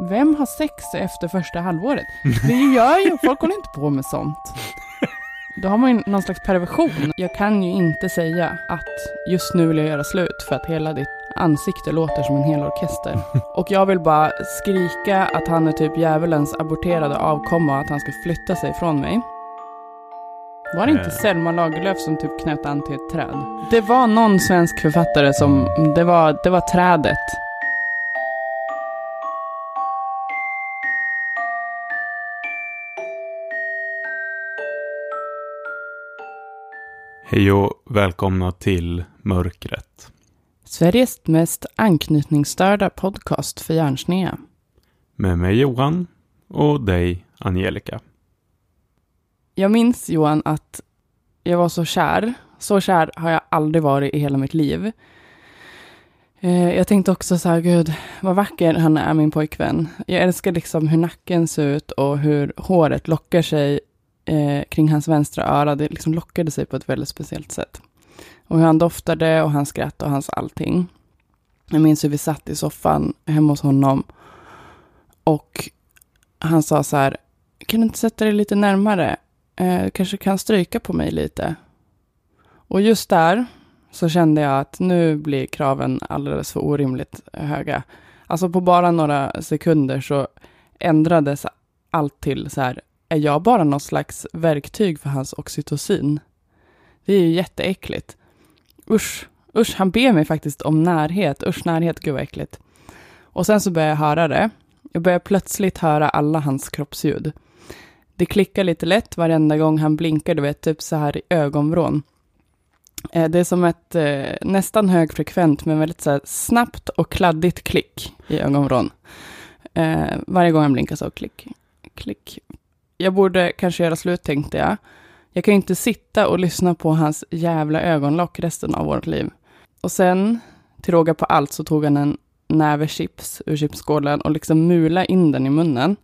Vem har sex efter första halvåret? Det gör ju, folk håller inte på med sånt. Då har man ju någon slags perversion. Jag kan ju inte säga att just nu vill jag göra slut för att hela ditt ansikte låter som en hel orkester. Och jag vill bara skrika att han är typ djävulens aborterade avkomma och att han ska flytta sig från mig. Var det inte Eh. Selma Lagerlöf som typ knöt an till ett träd? Det var någon svensk författare som, det var, det var trädet. Hej och välkomna till Mörkret. Sveriges mest anknytningsstörda podcast för hjärnsnea. Med mig Johan och dig Angelica. Jag minns Johan att jag var så kär. Så kär har jag aldrig varit i hela mitt liv. Eh, Jag tänkte också så här, gud, vad vacker han är, min pojkvän. Jag älskar liksom hur nacken ser ut och hur håret lockar sig eh, kring hans vänstra öra. Det liksom lockade sig på ett väldigt speciellt sätt. Och hur han doftade och hans skratt och hans allting. Jag minns hur vi satt i soffan hemma hos honom. Och han sa så här, kan du inte sätta dig lite närmare? Eh, kanske kan stryka på mig lite. Och just där så kände jag att nu blir kraven alldeles för orimligt höga. Alltså på bara några sekunder så ändrades allt till så här, är jag bara någon slags verktyg för hans oxytocin? Det är ju jätteäckligt. Usch, usch, han ber mig faktiskt om närhet. Usch, närhet, gud vad äckligt. Och sen så börjar jag höra det. Jag börjar plötsligt höra alla hans kroppsljud. Det klickar lite lätt varenda gång han blinkar, du vet, typ så här i ögonvrån. Eh, det är som ett eh, nästan högfrekvent men väldigt så här snabbt och kladdigt klick i ögonvrån. Eh, varje gång han blinkar så klick, klick. Jag borde kanske göra slut tänkte jag. Jag kan ju inte sitta och lyssna på hans jävla ögonlock resten av vårt liv. Och sen, till råga på allt, så tog han en näve chips ur chipsskålen och liksom mula in den i munnen.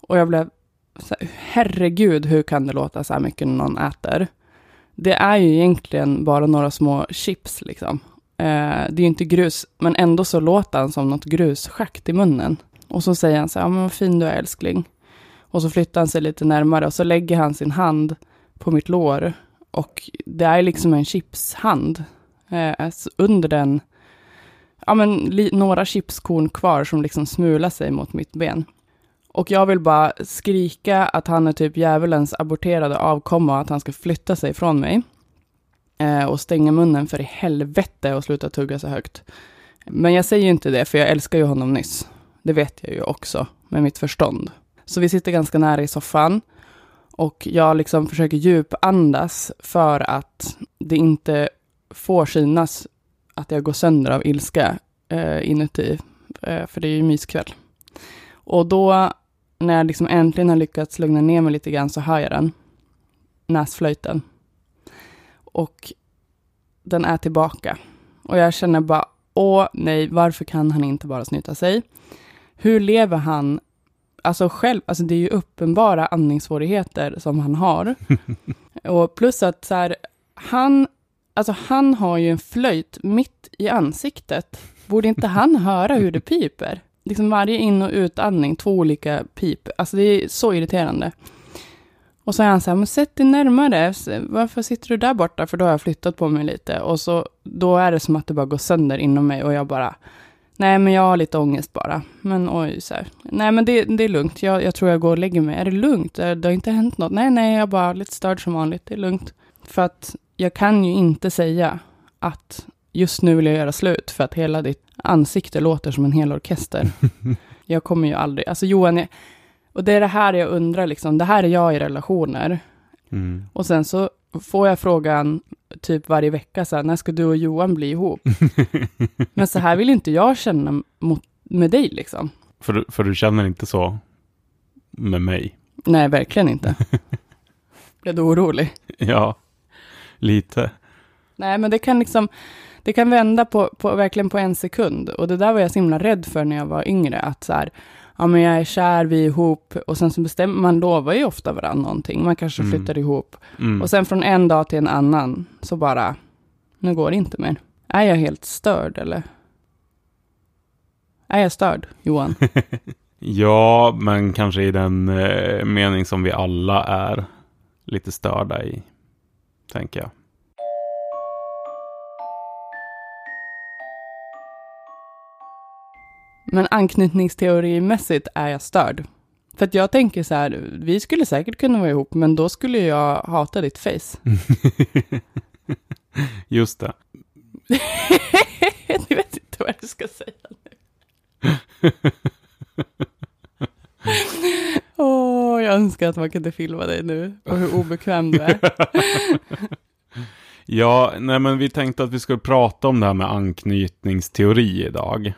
Och jag blev så här, herregud, hur kan det låta så här mycket när någon äter? Det är ju egentligen bara några små chips liksom. Eh, det är ju inte grus, men ändå så låter han som något grusschakt i munnen. Och så säger han så här, ja men vad fin du är älskling. Och så flyttar han sig lite närmare och så lägger han sin hand på mitt lår. Och det är liksom en chipshand. Eh, under den, ja men li, några chipskorn kvar som liksom smular sig mot mitt ben. Och jag vill bara skrika att han är typ djävulens aborterade avkomma och att han ska flytta sig från mig. Eh, och stänga munnen för i helvete och sluta tugga så högt. Men jag säger ju inte det, för jag älskar ju honom nyss. Det vet jag ju också, med mitt förstånd. Så vi sitter ganska nära i soffan. Och jag liksom försöker djupandas för att det inte får synas att jag går sönder av ilska eh, inuti. Eh, för det är ju myskväll. Och då, när jag liksom äntligen har lyckats lugna ner mig lite grann, så hör jag den. Näsflöjten. Och den är tillbaka. Och jag känner bara, åh nej, varför kan han inte bara snyta sig? Hur lever han alltså själv, alltså det är ju uppenbara andningssvårigheter som han har. och plus att så här, han, alltså han har ju en flöjt mitt i ansiktet. Borde inte han höra hur det piper? Liksom varje in och utandning, två olika pip. Alltså det är så irriterande. Och så är han så här, men sätt dig närmare. Varför sitter du där borta? För då har jag flyttat på mig lite. Och så, då är det som att det bara går sönder inom mig. Och jag bara, nej men jag har lite ångest bara. Men oj, så här. Nej men det, det är lugnt. Jag, jag tror jag går och lägger mig. Är det lugnt? Det har inte hänt något? Nej, nej, jag är bara lite störd som vanligt. Det är lugnt. För att jag kan ju inte säga att just nu vill jag göra slut. För att hela ditt ansikte låter som en hel orkester. jag kommer ju aldrig, alltså Johan, jag, och det är det här jag undrar liksom, det här är jag i relationer. Mm. Och sen så får jag frågan typ varje vecka, så här, när ska du och Johan bli ihop? Men så här vill inte jag känna mot, med dig liksom. För, för du känner inte så med mig? Nej, verkligen inte. Blev du orolig? Ja, lite. Nej, men det kan liksom, det kan vända på, på, verkligen på en sekund. Och det där var jag så himla rädd för när jag var yngre, att så här, ja men jag är kär, vi är ihop, och sen så bestämmer, man lovar ju ofta varandra någonting, man kanske Mm. flyttar ihop. Mm. Och sen från en dag till en annan, så bara, nu går det inte mer. Är jag helt störd eller? Är jag störd, Johan? Ja, men kanske i den eh, mening som vi alla är lite störda i, tänker jag. Men anknytningsteorimässigt är jag störd. För att jag tänker så här, vi skulle säkert kunna vara ihop, men då skulle jag hata ditt face. Just det. du vet inte vad du ska säga nu. Åh, jag önskar att man kunde filma dig nu och hur obekväm du är. Ja, nej men vi tänkte att vi skulle prata om det här med anknytningsteori idag.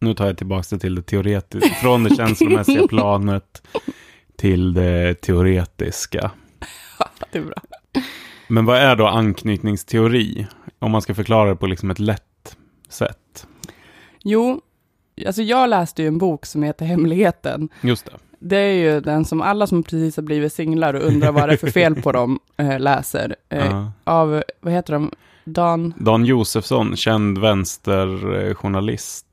Nu tar jag tillbaka det till det teoretiska, från det känslomässiga planet till det teoretiska. det är bra. Men vad är då anknytningsteori? Om man ska förklara det på liksom ett lätt sätt. Jo, alltså jag läste ju en bok som heter Hemligheten. Just det. Det är ju den som alla som precis har blivit singlar och undrar vad det är för fel på dem äh, läser. Äh, Ja. Av, vad heter de? Dan, Dan Josefsson, känd vänsterjournalist.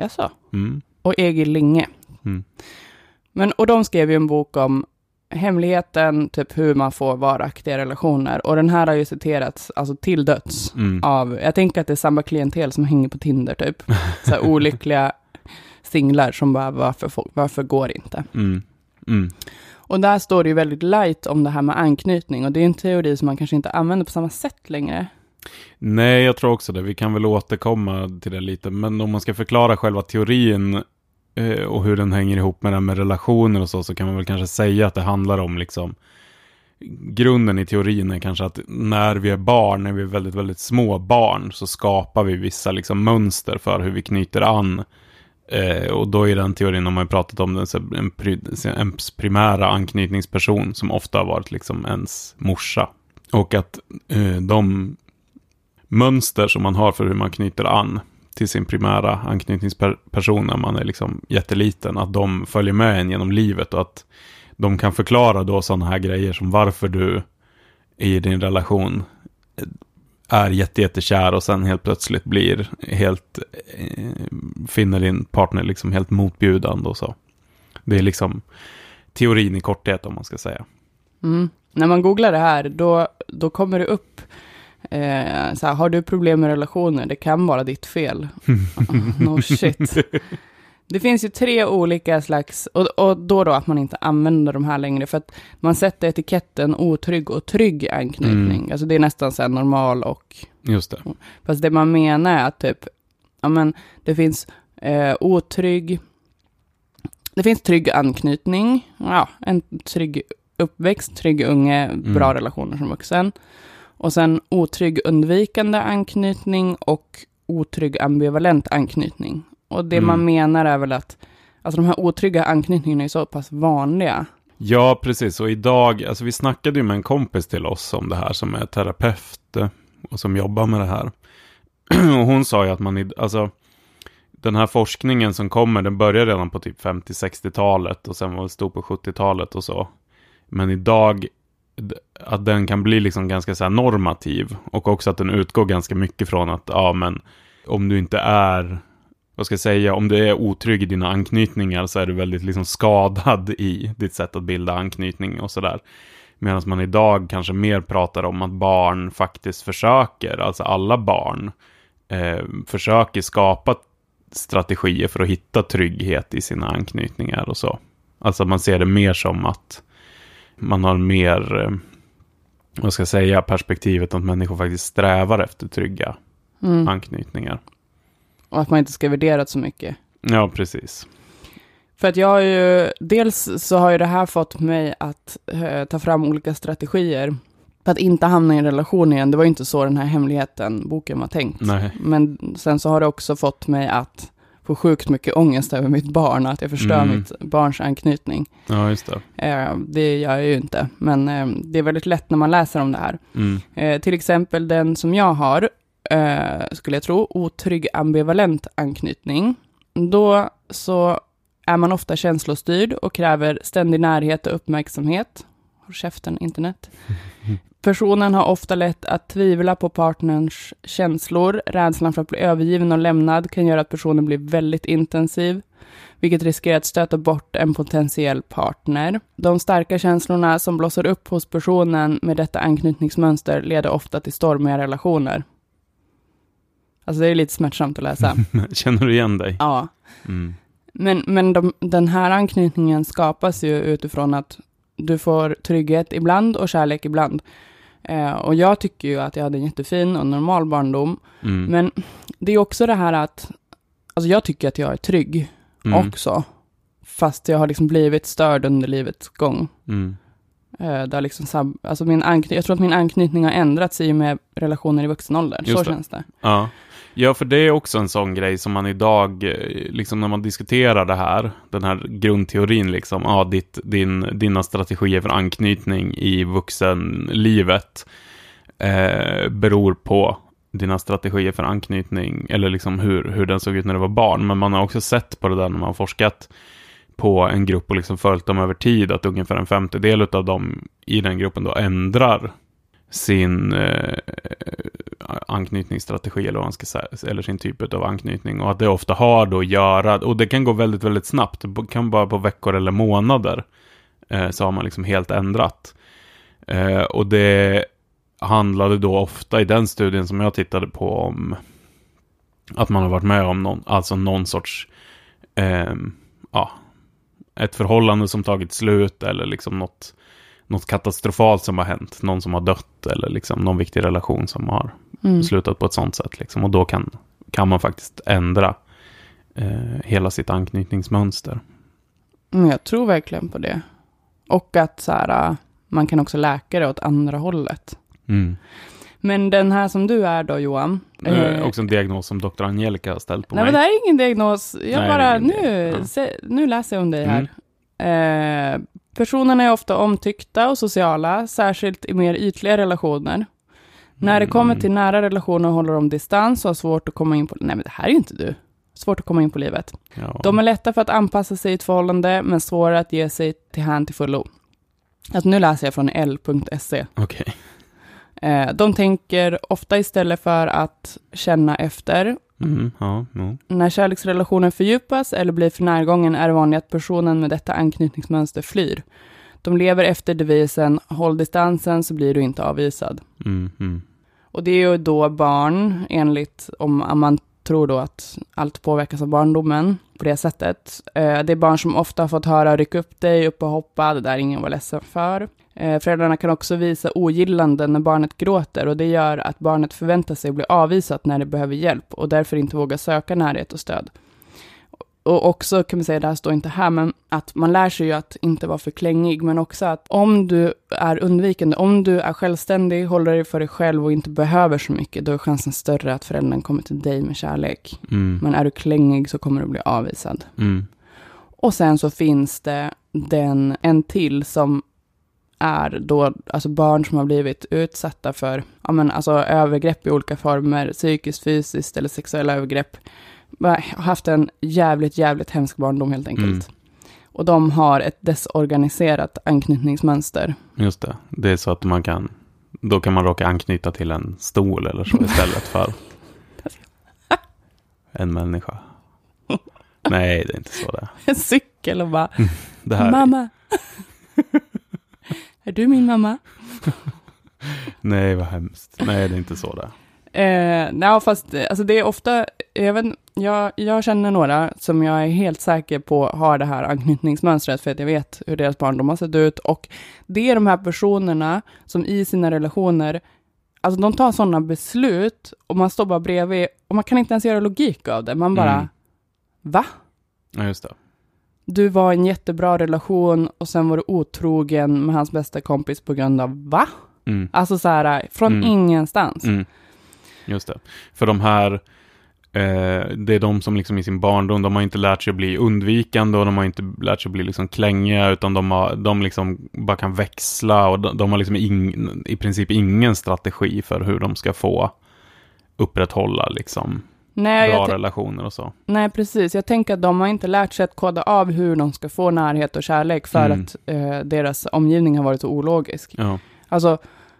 Jaså? Mm. Och Egil Linge. Mm. Men, och de skrev ju en bok om hemligheten, typ hur man får varaktiga relationer. Och den här har ju citerats alltså till döds Mm. av, jag tänker att det är samma klientel som hänger på Tinder typ. Så här olyckliga singlar som bara, varför, varför går inte? Mm. Mm. Och där står det ju väldigt light om det här med anknytning. Och det är en teori som man kanske inte använder på samma sätt längre. Nej, jag tror också det. Vi kan väl återkomma till det lite. Men om man ska förklara själva teorin eh, och hur den hänger ihop med det här med relationer och så, så kan man väl kanske säga att det handlar om liksom Grunden i teorin är kanske att när vi är barn, när vi är väldigt, väldigt små barn, så skapar vi vissa liksom mönster för hur vi knyter an. Eh, och då i den teorin har man har pratat om den, så en, pri- ens primära anknytningsperson som ofta har varit liksom ens morsa. Och att eh, de mönster som man har för hur man knyter an till sin primära anknytningsperson när man är liksom jätteliten, att de följer med en genom livet och att de kan förklara då sådana här grejer som varför du i din relation är jättejättekär och sen helt plötsligt blir helt, eh, finner din partner liksom helt motbjudande och så. Det är liksom teorin i korthet om man ska säga. Mm. När man googlar det här, då, då kommer det upp eh, så här, har du problem med relationer? Det kan vara ditt fel. no shit. Det finns ju tre olika slags, och, och då då att man inte använder de här längre, för att man sätter etiketten otrygg och trygg anknytning. Mm. Alltså det är nästan så här normal och, Just det. fast det man menar är att typ, ja men det finns eh, otrygg, det finns trygg anknytning, ja, en trygg uppväxt, trygg unge, bra Mm. relationer som vuxen. Och sen otrygg undvikande anknytning och otrygg ambivalent anknytning. Och det Mm. man menar är väl att alltså de här otrygga anknytningarna är så pass vanliga. Ja, precis. Och idag, alltså vi snackade ju med en kompis till oss om det här som är terapeut och som jobbar med det här. och hon sa ju att man, alltså den här forskningen som kommer, den började redan på typ 50-60-talet och sen var det stor på 70-talet och så. Men idag, att den kan bli liksom ganska så här normativ och också att den utgår ganska mycket från att, ja men, om du inte är vad ska jag säga, om du är otrygg i dina anknytningar så är du väldigt liksom skadad i ditt sätt att bilda anknytning och sådär. Medan man idag kanske mer pratar om att barn faktiskt försöker, alltså alla barn, eh, försöker skapa strategier för att hitta trygghet i sina anknytningar och så. Alltså man ser det mer som att man har mer, eh, vad ska jag säga, perspektivet att människor faktiskt strävar efter trygga Mm. anknytningar. Och att man inte ska värdera så mycket. Ja, precis. För att jag har ju, dels så har ju det här fått mig att eh, ta fram olika strategier för att inte hamna i en relation igen. Det var ju inte så den här hemligheten, boken var tänkt. Nej. Men sen så har det också fått mig att få sjukt mycket ångest över mitt barn, att jag förstör Mm. mitt barns anknytning. Ja, just det. Eh, det gör jag ju inte, men eh, det är väldigt lätt när man läser om det här. Mm. Eh, till exempel den som jag har, eh, skulle jag tro, otrygg ambivalent anknytning. Då så är man ofta känslostyrd och kräver ständig närhet och uppmärksamhet. Håll käften, internet. Personen har ofta lätt att tvivla på partners känslor. Rädslan för att bli övergiven och lämnad kan göra att personen blir väldigt intensiv, vilket riskerar att stöta bort en potentiell partner. De starka känslorna som blossar upp hos personen med detta anknytningsmönster leder ofta till stormiga relationer. Alltså det är lite smärtsamt att läsa. Känner du igen dig? Ja. Mm. Men, men de, den här anknytningen skapas ju utifrån att du får trygghet ibland och kärlek ibland. Eh, och jag tycker ju att jag hade en jättefin och normal barndom. Mm. Men det är också det här att, alltså jag tycker att jag är trygg Mm. också. Fast jag har liksom blivit störd under livets gång. Mm. Eh, har liksom alltså min ankny- jag tror att min anknytning har ändrats i och med relationer i vuxen ålder. Just Så det. känns det. Ja ja, för det är också en sån grej som man idag, eh, liksom när man diskuterar det här, den här grundteorin, liksom, ja, ditt, din, dina strategier för anknytning i vuxenlivet eh, beror på dina strategier för anknytning, eller liksom hur, hur den såg ut när du var barn. Men man har också sett på det där när man har forskat på en grupp och liksom följt dem över tid, att ungefär en femtedel av dem i den gruppen då ändrar sin eh, anknytningsstrategi eller vad man ska säga, eller sin typ av anknytning och att det ofta har då att göra, och det kan gå väldigt, väldigt snabbt, det kan bara på veckor eller månader eh, så har man liksom helt ändrat. Eh, och det handlade då ofta i den studien som jag tittade på om att man har varit med om någon, alltså någon sorts, eh, ja, ett förhållande som tagit slut eller liksom något, något katastrofalt som har hänt, någon som har dött eller liksom någon viktig relation som har Mm. slutat på ett sånt sätt. Liksom. Och då kan, kan man faktiskt ändra eh, hela sitt anknytningsmönster. Men jag tror verkligen på det. Och att så här, äh, man kan också läka det åt andra hållet. Mm. Men den här som du är då Johan. Det är eh, också en diagnos som Dr. Angelica har ställt på nej mig. men det här är ingen diagnos. Jag Nej, bara, nu. Ja. se, nu läser jag om dig här. Eh, personerna är ofta omtyckta och sociala, särskilt i mer ytliga relationer. När det kommer Mm. till nära relationer håller de distans och har svårt att komma in på... Nej men det här är ju inte du. Svårt att komma in på livet. Ja. De är lätta för att anpassa sig i ett förhållande, men svåra att ge sig till hand till fullo. Alltså nu läser jag från l.se. Okej. Eh, de tänker ofta istället för att känna efter. Mm, ja, ja. När kärleksrelationen fördjupas eller blir för närgången är det vanligt att personen med detta anknytningsmönster flyr. De lever efter devisen håll distansen så blir du inte avvisad. Mm, mm. Och det är ju då barn, enligt om man tror då att allt påverkas av barndomen på det sättet. Eh, det är barn som ofta har fått höra ryck upp dig, upp och hoppa, det där ingen var ledsen för. Eh, föräldrarna kan också visa ogillande när barnet gråter och det gör att barnet förväntar sig bli avvisat när det behöver hjälp och därför inte vågar söka närhet och stöd. Och också kan man säga, det här står inte här, men att man lär sig ju att inte vara för klängig, men också att om du är undvikande, om du är självständig, håller dig för dig själv och inte behöver så mycket, då är chansen större att föräldern kommer till dig med kärlek. Mm, Men är du klängig så kommer du bli avvisad. mm. Och sen så finns det den, en till som är då, alltså barn som har blivit utsatta för, ja men alltså övergrepp i olika former, psykiskt, fysiskt eller sexuella övergrepp. Har haft en jävligt, jävligt hemsk barndom helt enkelt. Mm. Och de har ett desorganiserat anknytningsmönster. Just det. Det är så att man kan, då kan man råka anknyta till en stol eller så istället för en människa. Nej, det är inte så det är. En cykel och bara, Det här, mamma. Är du min mamma? nej vad hemskt. Nej, det är inte så det. Eh, nej, fast eh, alltså det är ofta, vet, jag, jag känner några som jag är helt säker på har det här anknytningsmönstret för att jag vet hur deras barndom har sett ut och det är de här personerna som i sina relationer, alltså de tar sådana beslut och man står bara bredvid och man kan inte ens göra logik av det, man bara, Mm. va? Ja, just det. Du var i en jättebra relation och sen var du otrogen med hans bästa kompis på grund av, va? Mm. Alltså så här, från Mm. ingenstans. Mm. Just det. För de här, eh, det är de som liksom i sin barndom, de har inte lärt sig att bli undvikande och de har inte lärt sig att bli liksom klängiga, utan de, har, de liksom bara kan växla och de, de har liksom ing, i princip ingen strategi för hur de ska få upprätthålla liksom Nej, bra relationer och så. nej, precis. Jag tänker att de har inte lärt sig att koda av hur de ska få närhet och kärlek för Mm. att eh, deras omgivning har varit så ologisk. Ja. Alltså,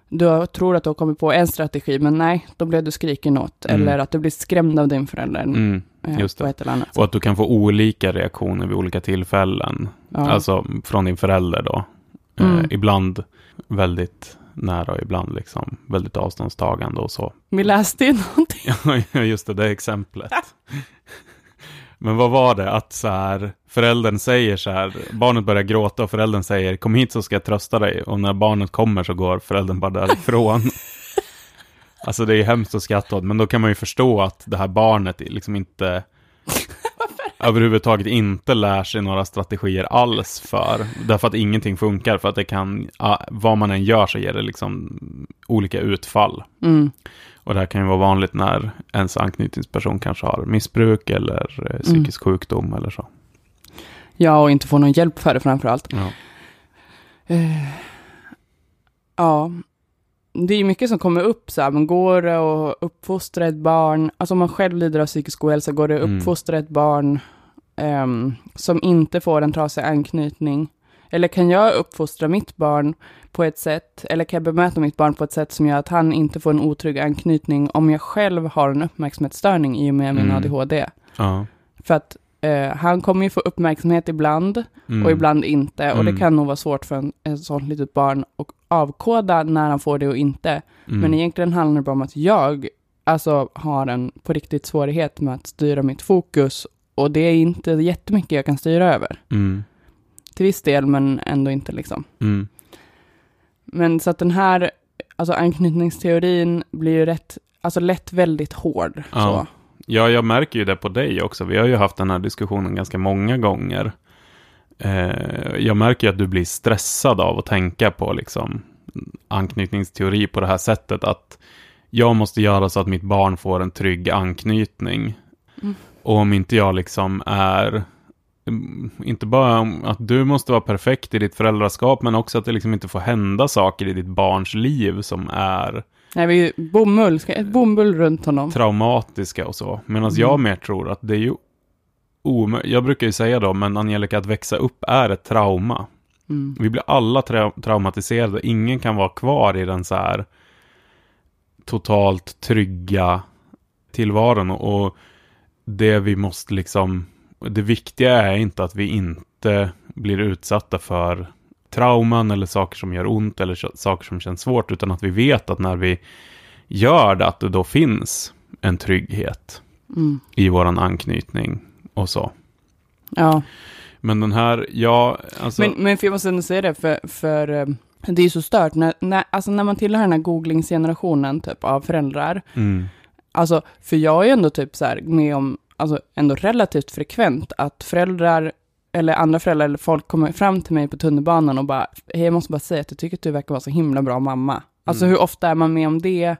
du tror att du har kommit på en strategi, men nej, då blev du skriken åt. Mm. Eller att du blir skrämd av din förälder. Mm. eh, just på det. ett eller annat Och att du kan få olika reaktioner vid olika tillfällen. Ja. Alltså från din förälder då. Eh, Mm. ibland väldigt nära och ibland liksom väldigt avståndstagande och så. Vi läste ju någonting. Ja, just det, det exemplet. Men vad var det? Att så här, föräldern säger så här, barnet börjar gråta och föräldern säger kom hit så ska jag trösta dig. Och när barnet kommer så går föräldern bara därifrån. alltså det är hemskt att skratta åt, men då kan man ju förstå att det här barnet liksom inte överhuvudtaget inte lär sig några strategier alls för. Därför att ingenting funkar, för att det kan, vad man än gör så ger det liksom olika utfall. Mm. Och det här kan ju vara vanligt när ens anknytningsperson kanske har missbruk eller eh, psykisk sjukdom eller så. Ja, och inte få någon hjälp för det framför allt. Ja. Eh, ja, det är mycket som kommer upp så här, men går det att uppfostra ett barn, alltså om man själv lider av psykisk ohälsa, går det att Mm. uppfostra ett barn ehm, som inte får en trasig anknytning? Eller kan jag uppfostra mitt barn på ett sätt, eller kan jag bemöta mitt barn på ett sätt som gör att han inte får en otrygg anknytning om jag själv har en uppmärksamhetsstörning i och med min Mm. ADHD? Ja. För att eh, han kommer ju få uppmärksamhet ibland, Mm. och ibland inte. Och det Mm. kan nog vara svårt för en, ett sånt litet barn att avkoda när han får det och inte. Mm. Men egentligen handlar det bara om att jag alltså, har en på riktigt svårighet med att styra mitt fokus. Och det är inte jättemycket jag kan styra över. Mm. Till viss del, men ändå inte liksom. Mm. Men så att den här alltså, anknytningsteorin blir ju rätt, alltså lätt väldigt hård. Ja. Så. Ja, jag märker ju det på dig också. Vi har ju haft den här diskussionen ganska många gånger. Eh, jag märker ju att du blir stressad av att tänka på liksom anknytningsteori på det här sättet. Att jag måste göra så att mitt barn får en trygg anknytning. Mm. Och om inte jag liksom är mm, inte bara att du måste vara perfekt i ditt föräldraskap, men också att det liksom inte får hända saker i ditt barns liv som är Nej, vi bomull, ett bomull runt honom. traumatiska och så. Medan Mm. jag mer tror att det är ju omöjligt. Jag brukar ju säga då, men Angelica, att växa upp är ett trauma. Mm. Vi blir alla tra- traumatiserade. Ingen kan vara kvar i den så här totalt trygga tillvaron. Och det vi måste liksom, det viktiga är inte att vi inte blir utsatta för trauman eller saker som gör ont eller saker som känns svårt, utan att vi vet att när vi gör det, att det då finns en trygghet Mm. i våran anknytning och så. Ja. Men den här, ja, alltså... Men, men för jag måste ändå säga det, för, för eh, det är ju så stört, när, när, alltså när man tillhör den här googlingsgenerationen typ av föräldrar, mm, alltså för jag är ju ändå typ så här med om, alltså ändå relativt frekvent att föräldrar eller andra föräldrar eller folk kommer fram till mig på tunnelbanan och bara, hej jag måste bara säga att jag tycker att du verkar vara så himla bra mamma. Alltså Mm. hur ofta är man med om det,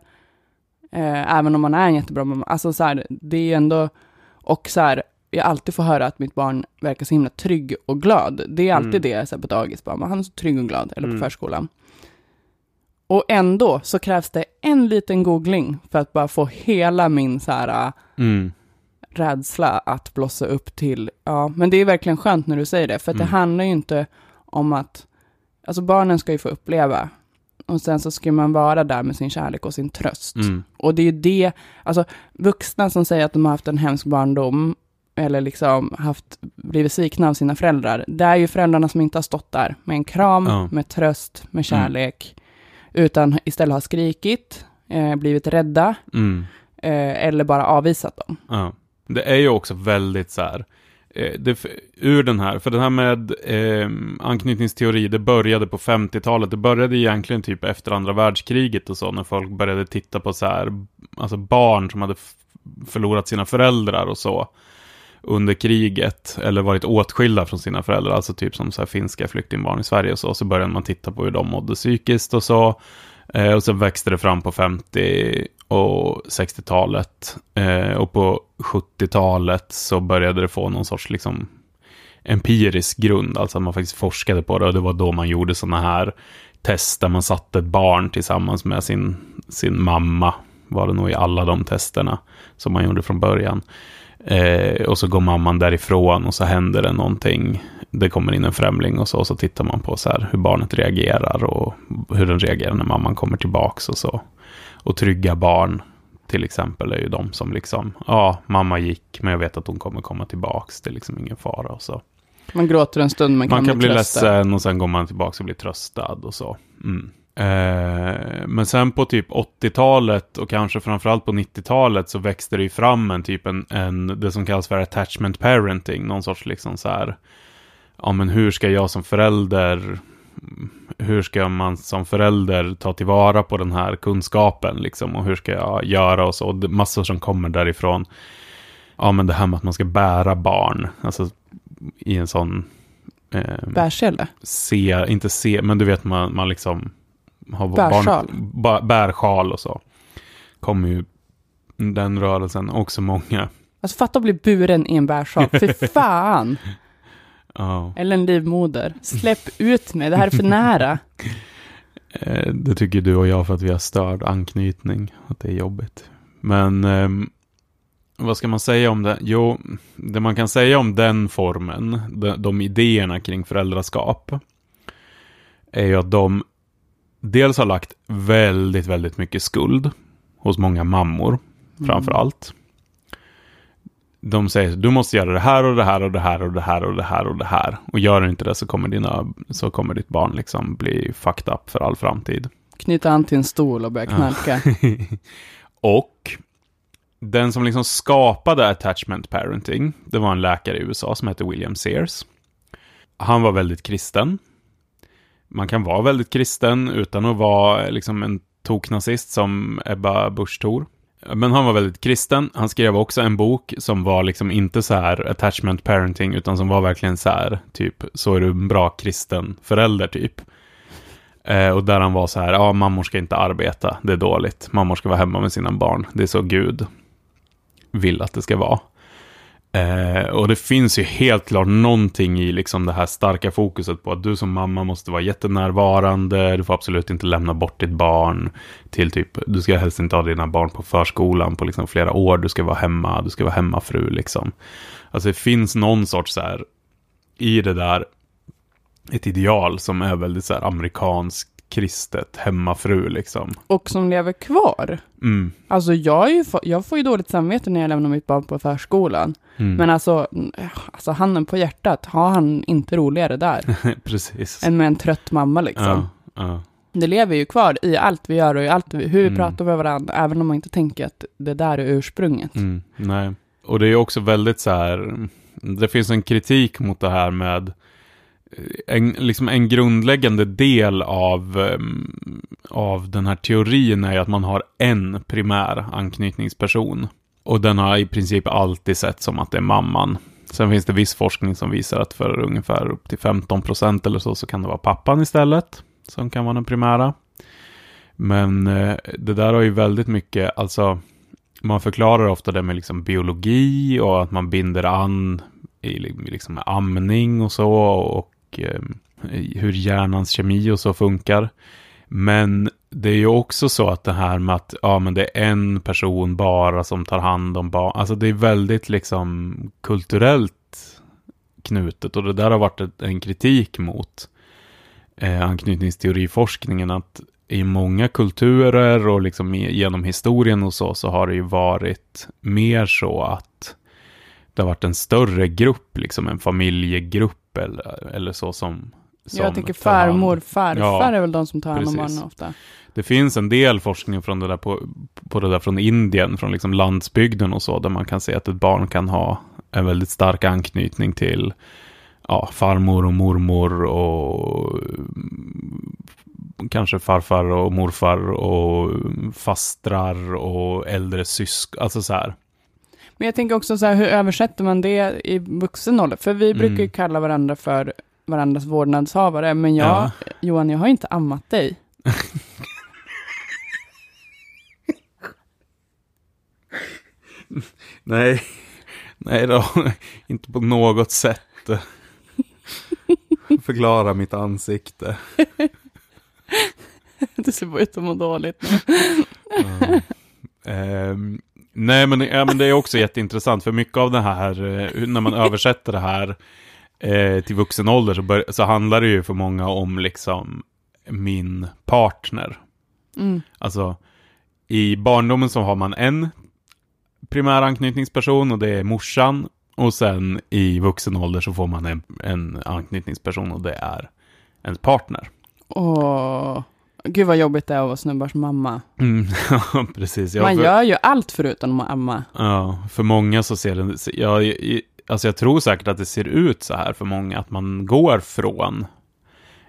eh, även om man är en jättebra mamma. Alltså så här, det är ju ändå, och så här, jag alltid får höra att mitt barn verkar så himla trygg och glad. Det är alltid Mm. det så på dagis, bara, han är så trygg och glad, eller på Mm. förskolan. Och ändå så krävs det en liten googling för att bara få hela min så här, äh, mm, rädsla att blossa upp till, ja, men det är verkligen skönt när du säger det, för att Mm. det handlar ju inte om att, alltså barnen ska ju få uppleva, och sen så ska man vara där med sin kärlek och sin tröst. mm, Och det är ju det, alltså vuxna som säger att de har haft en hemsk barndom, eller liksom haft, blivit svikna av sina föräldrar, det är ju föräldrarna som inte har stått där med en kram, Ja. med tröst, med kärlek, utan istället har skrikit, eh, blivit rädda, mm. eh, eller bara avvisat dem. Ja. Det är ju också väldigt så här, eh, det, ur den här, för den här med eh, anknytningsteori, det började på 50-talet, det började egentligen typ efter andra världskriget och så, när folk började titta på så här, alltså barn som hade förlorat sina föräldrar och så under kriget, eller varit åtskilda från sina föräldrar, alltså typ som så här finska flyktingbarn i Sverige och så, så började man titta på hur de mådde psykiskt och så, eh, och sen växte det fram på 50 och 60-talet. Eh, och på 70-talet så började det få någon sorts liksom empirisk grund, alltså att man faktiskt forskade på det och det var då man gjorde sådana här test där man satte ett barn tillsammans med sin, sin mamma var det nog i alla de testerna som man gjorde från början. Eh, och så går mamman därifrån och så händer det någonting. Det kommer in en främling och så, och så tittar man på så här hur barnet reagerar och hur den reagerar när mamman kommer tillbaks och så. Och trygga barn till exempel är ju de som liksom, ja, mamma gick, men jag vet att hon kommer komma tillbaks, det är liksom ingen fara och så. Man gråter en stund, men kan Man kan bli trösta. ledsen och sen går man tillbaka och blir tröstad och så. Mm. Eh, men sen på typ 80-talet och kanske framförallt på 90-talet så växte det ju fram en typ en, en, det som kallas för attachment parenting, någon sorts liksom så här, ja men hur ska jag som förälder, hur ska man som förälder ta tillvara på den här kunskapen liksom och hur ska jag göra och så, och det massor som kommer därifrån. Ja men det här med att man ska bära barn, alltså i en sån eh, Bärsele. se, inte se, men du vet man, man liksom har Bärsjal. Barn, ba, bärsjal och så. Kommer ju den rörelsen också många. Alltså fatta att bli buren i en bärsjal. Fy fan. Ja, Eller en livmoder. Släpp ut mig, det här är för nära. eh, det tycker du och jag för att vi har störd anknytning. Att det är jobbigt. Men ehm, vad ska man säga om det? Jo, det man kan säga om den formen, de, de idéerna kring föräldraskap, är ju att de dels har lagt väldigt, väldigt mycket skuld hos många mammor, framför allt. De säger du måste göra det här och det här och det här och det här och det här och det här. Och gör du inte det så kommer, dina, så kommer ditt barn liksom bli fucked up för all framtid. Knyta an till en stol och börja knarka. och den som liksom skapade attachment parenting, det var en läkare i USA som hette William Sears. Han var väldigt kristen. Man kan vara väldigt kristen utan att vara liksom en toknazist som Ebba Busch Thor. Men han var väldigt kristen. Han skrev också en bok som var liksom inte så här attachment parenting, utan som var verkligen så här, typ, så är du en bra kristen förälder, typ. Eh, och där han var så här, ja, mammor ska inte arbeta, det är dåligt. Mammor ska vara hemma med sina barn, det är så Gud vill att det ska vara. Eh, och det finns ju helt klart någonting i liksom det här starka fokuset på att du som mamma måste vara jättenärvarande, du får absolut inte lämna bort ditt barn till typ, du ska helst inte ha dina barn på förskolan på liksom flera år, du ska vara hemma, du ska vara hemmafru liksom. Alltså det finns någon sorts så här, i det där, ett ideal som är väldigt så här amerikansk kristet, hemmafru liksom. Och som lever kvar. Mm. Alltså jag, är ju, jag får ju dåligt samvete när jag lämnar mitt barn på förskolan. Mm. Men alltså, alltså, handen på hjärtat, har han inte roligare där Precis. än med en trött mamma liksom? Ja, ja. Det lever ju kvar i allt vi gör och i allt vi, hur vi Mm. pratar med varandra, även om man inte tänker att det där är ursprunget. Mm, nej. Och det är också väldigt så här, det finns en kritik mot det här med en, liksom en grundläggande del av, av den här teorin är ju att man har en primär anknytningsperson. Och den har i princip alltid sett som att det är mamman. Sen finns det viss forskning som visar att för ungefär upp till 15% eller så, så kan det vara pappan istället. Som kan vara den primära. Men eh, det där har ju väldigt mycket, alltså man förklarar ofta det med liksom biologi och att man binder an i liksom med amning och så och eh, hur hjärnans kemi och så funkar. Men det är ju också så att det här med att ja, men det är en person bara som tar hand om barn. Alltså det är väldigt liksom kulturellt knutet och det där har varit en kritik mot eh, anknytningsteoriforskningen att i många kulturer och liksom genom historien och så, så har det ju varit mer så att det har varit en större grupp, liksom en familjegrupp eller, eller så som, som jag tänker hand- farmor, farfar Ja, är väl de som tar hand om barnen ofta. Det finns en del forskning från det där på, på det där från Indien, från liksom landsbygden och så, där man kan se att ett barn kan ha en väldigt stark anknytning till ja, farmor och mormor och mm, kanske farfar och morfar och fastrar och äldre syskon, alltså så här. Men jag tänker också så här, hur översätter man det i vuxen ålder? För vi brukar ju Mm. kalla varandra för varandras vårdnadshavare, men jag, Ja. Johan, jag har inte ammat dig. Nej, nej då, inte på något sätt. Förklara mitt ansikte. Du ser bara ut att må dåligt nu. Ja. Ehm, nej, men, ja, men det är också jätteintressant, för mycket av det här, eh, när man översätter det här eh, till vuxen ålder, så, bör, så handlar det ju för många om liksom min partner. Mm. Alltså, i barndomen så har man en primär anknytningsperson och det är morsan. Och sen i vuxen ålder så får man en, en anknytningsperson och det är ens partner. Åh, gud vad jobbigt det är att vara snubbars mamma. Mm, ja, precis. Ja, Man för, gör ju allt förutom att amma. ja, för många så ser det, ja, alltså jag tror säkert att det ser ut så här för många, att man går från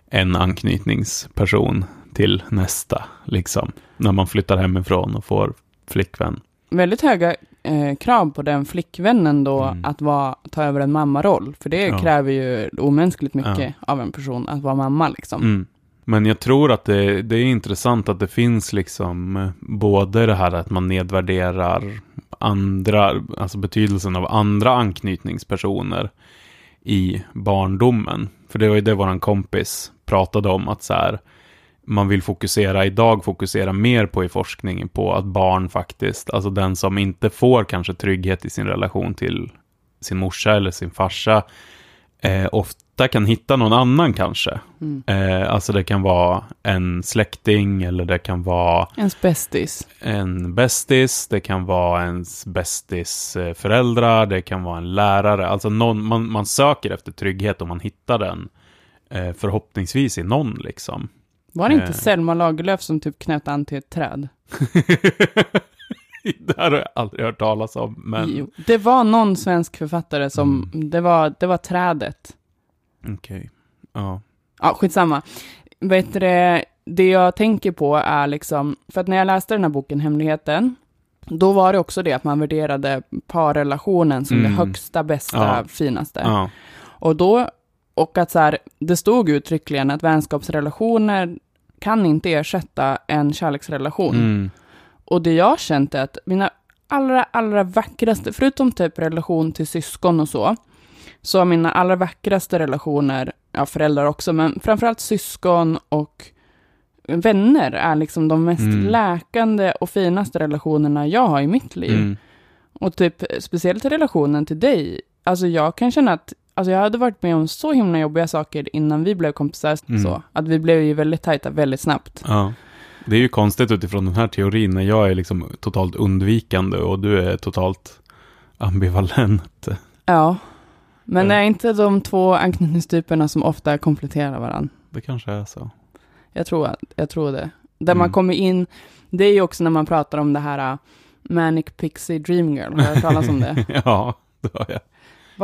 en anknytningsperson till nästa, liksom. När man flyttar hemifrån och får flickvän. Väldigt höga eh, krav på den flickvännen då Mm. att vara, ta över en mammaroll. För det Ja. kräver ju omänskligt mycket Ja. av en person att vara mamma liksom. Mm. Men jag tror att det, det är intressant att det finns liksom eh, både det här att man nedvärderar andra, alltså betydelsen av andra anknytningspersoner i barndomen. För det var ju det vår kompis pratade om, att så här, man vill fokusera, idag fokusera mer på i forskningen på att barn faktiskt, alltså den som inte får kanske trygghet i sin relation till sin morsa eller sin farsa, eh, ofta kan hitta någon annan kanske. Mm. Eh, alltså det kan vara en släkting eller det kan vara Ens bästis. en bästis, det kan vara ens bästis eh, föräldrar, det kan vara en lärare. Alltså någon, man, man söker efter trygghet och man hittar den eh, förhoppningsvis i någon liksom. Var det inte Eh. Selma Lagerlöf som typ knöt an till ett träd? det här har jag aldrig hört talas om, men Jo, det var någon svensk författare som, Mm. det, var, det var trädet. Okej. Ja. Ja, skitsamma. Vet du, det, jag tänker på är liksom, för att när jag läste den här boken Hemligheten, då var det också det att man värderade parrelationen som Mm. det högsta, bästa, Ja. finaste. ja. Och då, och att så här, det stod uttryckligen att vänskapsrelationer kan inte ersätta en kärleksrelation. Mm. Och det jag känt är att mina allra, allra vackraste, förutom typ relation till syskon och så, så har mina allra vackraste relationer, ja föräldrar också, men framförallt syskon och vänner är liksom de mest Mm. läkande och finaste relationerna jag har i mitt liv. Mm. Och typ speciellt relationen till dig, alltså jag kan känna att Alltså jag hade varit med om så himla jobbiga saker innan vi blev kompisar, Mm. så att vi blev ju väldigt tajta väldigt snabbt. Ja. Det är ju konstigt utifrån den här teorin när jag är liksom totalt undvikande och du är totalt ambivalent. Ja. Men Ja. är inte de två anknytningstyperna som ofta kompletterar varandra? Det kanske är så. Jag tror, att- jag tror det. Där man Mm. kommer in, det är ju också när man pratar om det här uh, Manic Pixie Dream Girl, har hört talas om det? ja, det har jag.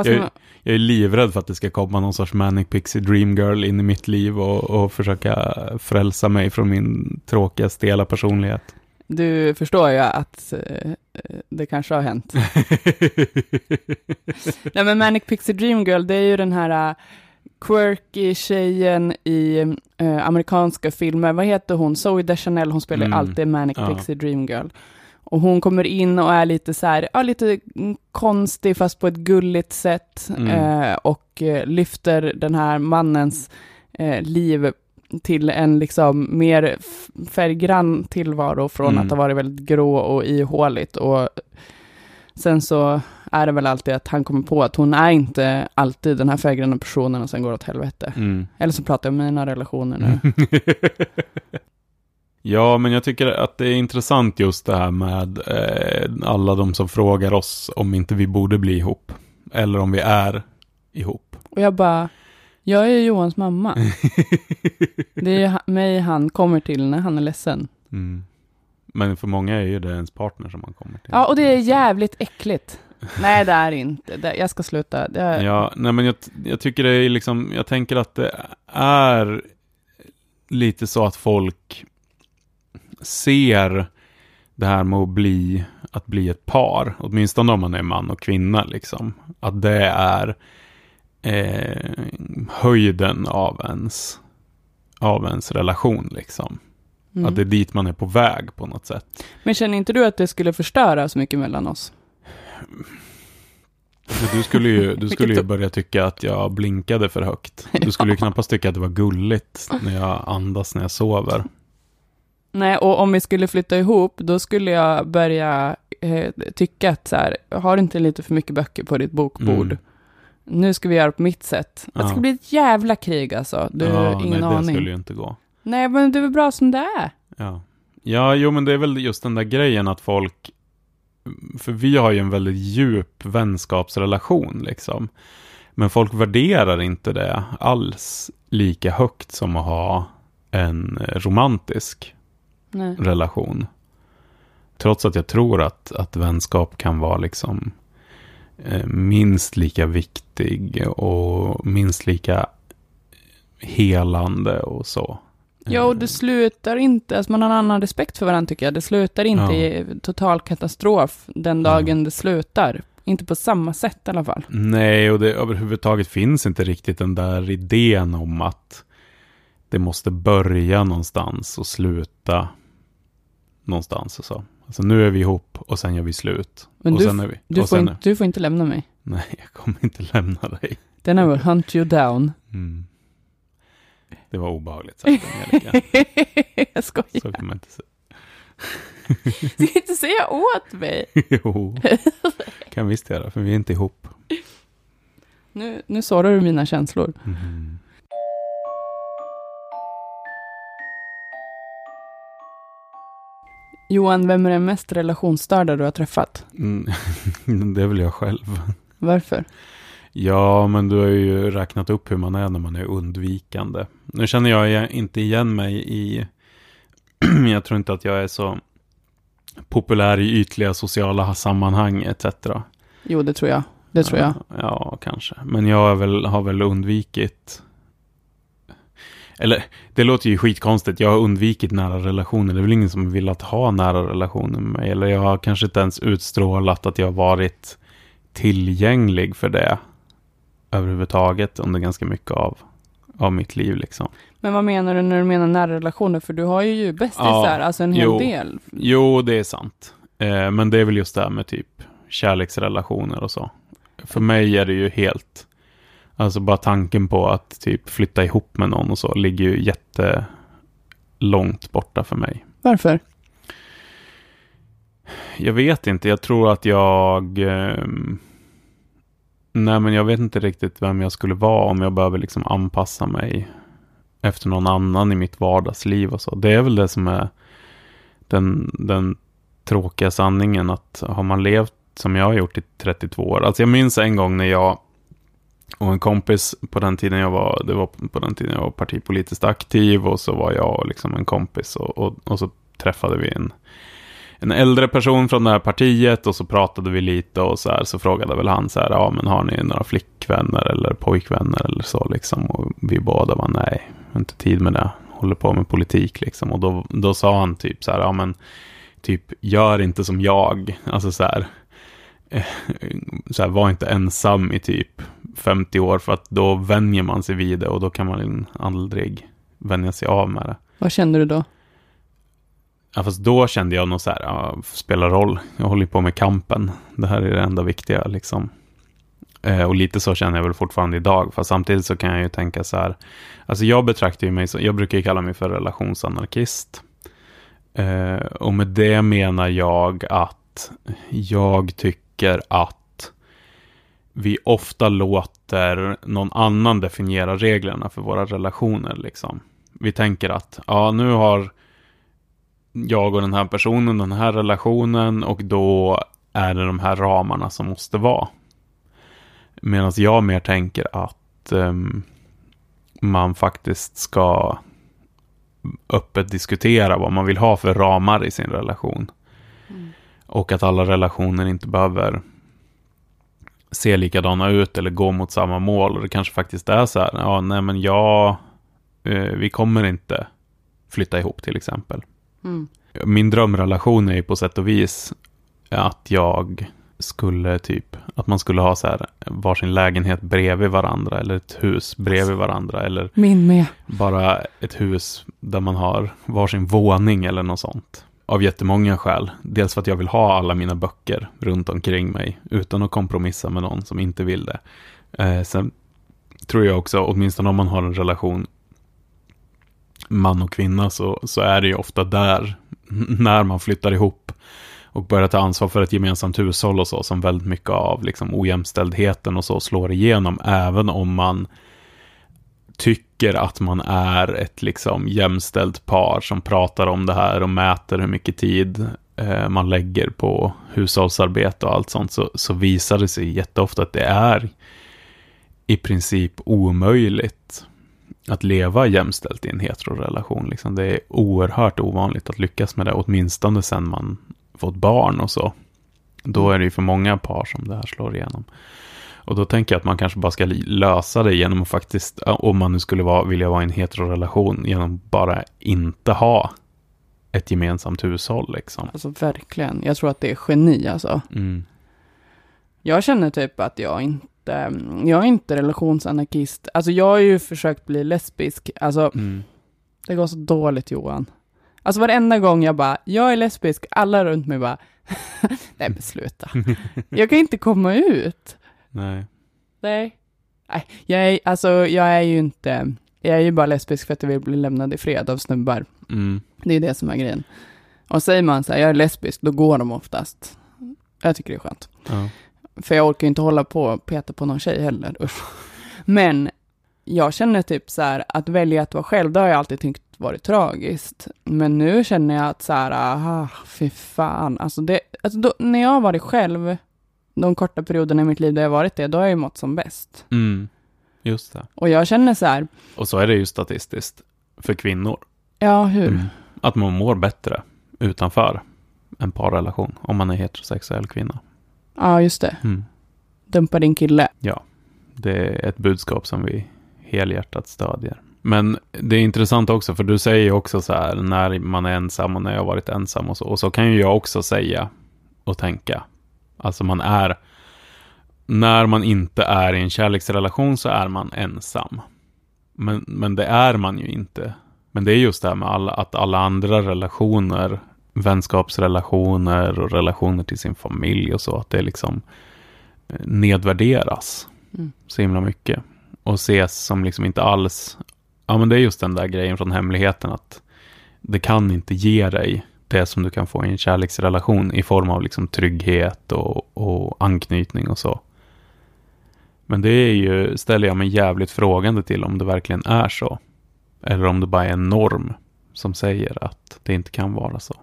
Jag- man, Jag är livrädd för att det ska komma någon sorts manic pixie dream girl in i mitt liv och, och försöka frälsa mig från min tråkiga, stela personlighet. Du förstår ju att eh, det kanske har hänt. Nej men Manic Pixie Dream Girl, det är ju den här uh, quirky tjejen i eh, amerikanska filmer. Vad heter hon? Zoe Deschanel, hon spelar Mm. alltid Manic Ja. Pixie Dream Girl. Och hon kommer in och är lite så här, ja lite konstig fast på ett gulligt sätt. Mm. Eh, och eh, lyfter den här mannens eh, liv till en liksom mer färggrann tillvaro från Mm. att ha varit väldigt grå och ihåligt. Och sen så är det väl alltid att han kommer på att hon är inte alltid den här färggranna personen och sen går åt helvete. Mm. Eller så pratar jag om mina relationer nu. ja, men jag tycker att det är intressant just det här med eh, alla de som frågar oss om inte vi borde bli ihop. Eller om vi är ihop. Och jag bara, jag är ju Johans mamma. Det är ju mig han kommer till när han är ledsen. Mm. Men för många är ju det ens partner som man kommer till. Ja, och det är jävligt äckligt. Nej, det är inte. Det, jag ska sluta. Är, Ja, nej men jag, jag tycker det är liksom, jag tänker att det är lite så att folk ser det här med att bli, att bli ett par, åtminstone om man är man och kvinna liksom, att det är eh, höjden av ens, av ens relation liksom. Mm. Att det är dit man är på väg på något sätt. Men känner inte du att det skulle förstöra så mycket mellan oss? Du skulle ju, du skulle ju börja tycka att jag blinkade för högt. Du skulle ju knappast tycka att det var gulligt när jag andas när jag sover. Nej, och om vi skulle flytta ihop, då skulle jag börja eh, tycka att så här, har du inte lite för mycket böcker på ditt bokbord? Mm. Nu ska vi göra på mitt sätt. Det ska Ja. bli ett jävla krig alltså. Du ja, ingen nej, det aning. skulle ju inte gå. Nej, men det är väl bra som det är. Ja. ja, jo men det är väl just den där grejen att folk, för vi har ju en väldigt djup vänskapsrelation liksom. Men folk värderar inte det alls lika högt som att ha en eh, romantisk Nej. relation. Trots att jag tror att, att vänskap kan vara liksom minst lika viktig och minst lika helande och så. Ja, och det slutar inte, alltså man har en annan respekt för varandra tycker jag. Det slutar inte Ja. i total katastrof den dagen det slutar. Inte på samma sätt i alla fall. Nej, och det överhuvudtaget finns inte riktigt den där idén om att det måste börja någonstans och sluta någonstans och så. Alltså nu är vi ihop och sen gör vi slut. Men och du, sen är vi. du, får inte, du får inte lämna mig. Nej, jag kommer inte lämna dig. Then I will hunt you down. Mm. Det var obehagligt sagt, Angelica. jag skojar. Så kan man inte säga. Du ska inte säga åt mig. Jo, kan visst göra, för vi är inte ihop. Nu, nu sårar du mina känslor. Mm. Johan, vem är den mest relationsstörda du har träffat? Mm. det är väl jag själv. Varför? Ja, men du har ju räknat upp hur man är när man är undvikande. Nu känner jag inte igen mig i... jag tror inte att jag är så populär i ytliga sociala sammanhang etc. Jo, det tror jag. Det tror jag. Ja, ja, kanske. Men jag är väl, har väl undvikit... Eller, det låter ju skitkonstigt. Jag har undvikit nära relationer. Det är väl ingen som vill att ha nära relationer med mig. Eller jag har kanske inte ens utstrålat att jag har varit tillgänglig för det överhuvudtaget under ganska mycket av, av mitt liv. Liksom. Men vad menar du när du menar nära relationer? För du har ju bästisar, Ja, alltså en hel jo. del. Jo, det är sant. Eh, men det är väl just det här med typ kärleksrelationer och så. För mig är det ju helt... Alltså bara tanken på att typ flytta ihop med någon och så ligger ju jättelångt borta för mig. Varför? Jag vet inte, jag tror att jag... ehm, nej, men jag vet inte riktigt vem jag skulle vara om jag behöver liksom anpassa mig efter någon annan i mitt vardagsliv och så. Det är väl det som är den, den tråkiga sanningen att har man levt som jag har gjort i 32 år. Alltså jag minns en gång när jag och en kompis på den tiden jag var, det var på den tiden jag var partipolitiskt aktiv och så var jag och liksom en kompis och, och, och så träffade vi en, en äldre person från det här partiet och så pratade vi lite och så här så frågade väl han så här, ja men har ni några flickvänner eller pojkvänner eller så liksom? Och vi båda var nej, jag har inte tid med det, håller på med politik liksom. Och då, då sa han typ så här, ja men typ gör inte som jag, alltså så här, så här var inte ensam i typ 50 år för att då vänjer man sig vid det och då kan man aldrig vänja sig av med det. Vad kände du då? Ja, fast då kände jag nog så här, ja, spelar roll. Jag håller på med kampen. Det här är det enda viktiga liksom. Eh, och lite så känner jag väl fortfarande idag. Fast samtidigt så kan jag ju tänka så här. Alltså jag betraktar ju mig så, jag brukar ju kalla mig för relationsanarkist. Eh, och med det menar jag att jag tycker att vi ofta låter någon annan definiera reglerna för våra relationer. Liksom. Vi tänker att ja, nu har jag och den här personen den här relationen och då är det de här ramarna som måste vara. Medan jag mer tänker att um, man faktiskt ska öppet diskutera vad man vill ha för ramar i sin relation. Och att alla relationer inte behöver se likadana ut eller gå mot samma mål. Och det kanske faktiskt är så här, ja, nej men jag, eh, vi kommer inte flytta ihop till exempel. Mm. Min drömrelation är ju på sätt och vis att jag skulle typ, att man skulle ha så här varsin lägenhet bredvid varandra eller ett hus bredvid varandra eller Min med. bara ett hus där man har varsin våning eller något sånt. Av jättemånga skäl. Dels för att jag vill ha alla mina böcker runt omkring mig utan att kompromissa med någon som inte vill det. Eh, sen tror jag också, åtminstone om man har en relation man och kvinna så, så är det ju ofta där, när man flyttar ihop och börjar ta ansvar för ett gemensamt hushåll och så, som väldigt mycket av liksom, ojämställdheten och så slår igenom, även om man tycker att man är ett liksom jämställt par som pratar om det här och mäter hur mycket tid eh, man lägger på hushållsarbete och allt sånt, så, så visar det sig jätteofta att det är i princip omöjligt att leva jämställt i en heterorelation. Liksom. Det är oerhört ovanligt att lyckas med det, åtminstone sen man fått barn och så. Då är det ju för många par som det här slår igenom. Och då tänker jag att man kanske bara ska lösa det genom att faktiskt, om man nu skulle vara, vilja vara i en heterorelation, genom bara inte ha ett gemensamt hushåll liksom. Alltså verkligen. Jag tror att det är geni alltså. Mm. Jag känner typ att jag inte, jag är inte relationsanarkist. Alltså jag har ju försökt bli lesbisk. Alltså Mm. det går så dåligt Johan. Alltså varenda gång jag bara, jag är lesbisk, alla runt mig bara, nej men sluta. Jag kan inte komma ut. Nej. Nej. Nej, jag är, alltså jag är ju inte, jag är ju bara lesbisk för att jag vill bli lämnad i fred av snubbar. Mm. Det är det som är grejen. Och säger man så här, jag är lesbisk, då går de oftast. Jag tycker det är skönt. Ja. För jag orkar ju inte hålla på och peta på någon tjej heller, usch. Men jag känner typ så här, att välja att vara själv, det har jag alltid tyckt varit tragiskt. Men nu känner jag att så här, ah, fy fan, alltså det, alltså då, när jag har varit själv, de korta perioderna i mitt liv där jag varit det, då har jag ju mått som bäst. Mm. Just det. Och jag känner så här, Och så är det ju statistiskt för kvinnor. ja hur? Mm. Att man mår bättre utanför en parrelation om man är heterosexuell kvinna. Ja, just det. Mm. Dumpa din kille. Det är ett budskap som vi helhjärtat stödjer. Men det är intressant också, för du säger ju också så här när man är ensam och när jag har varit ensam och så. Och så kan ju jag också säga och tänka. Alltså man är, när man inte är i en kärleksrelation så är man ensam. Men, men det är man ju inte. Men det är just det här med alla, att alla andra relationer, vänskapsrelationer och relationer till sin familj och så, att det liksom eh, nedvärderas Mm. så himla mycket. Och ses som liksom inte alls, ja men det är just den där grejen från hemligheten att det kan inte ge dig det som du kan få i en kärleksrelation i form av liksom trygghet och, och anknytning och så. Men det är ju, ställer jag mig jävligt frågande till om det verkligen är så. Eller om det bara är en norm som säger att det inte kan vara så.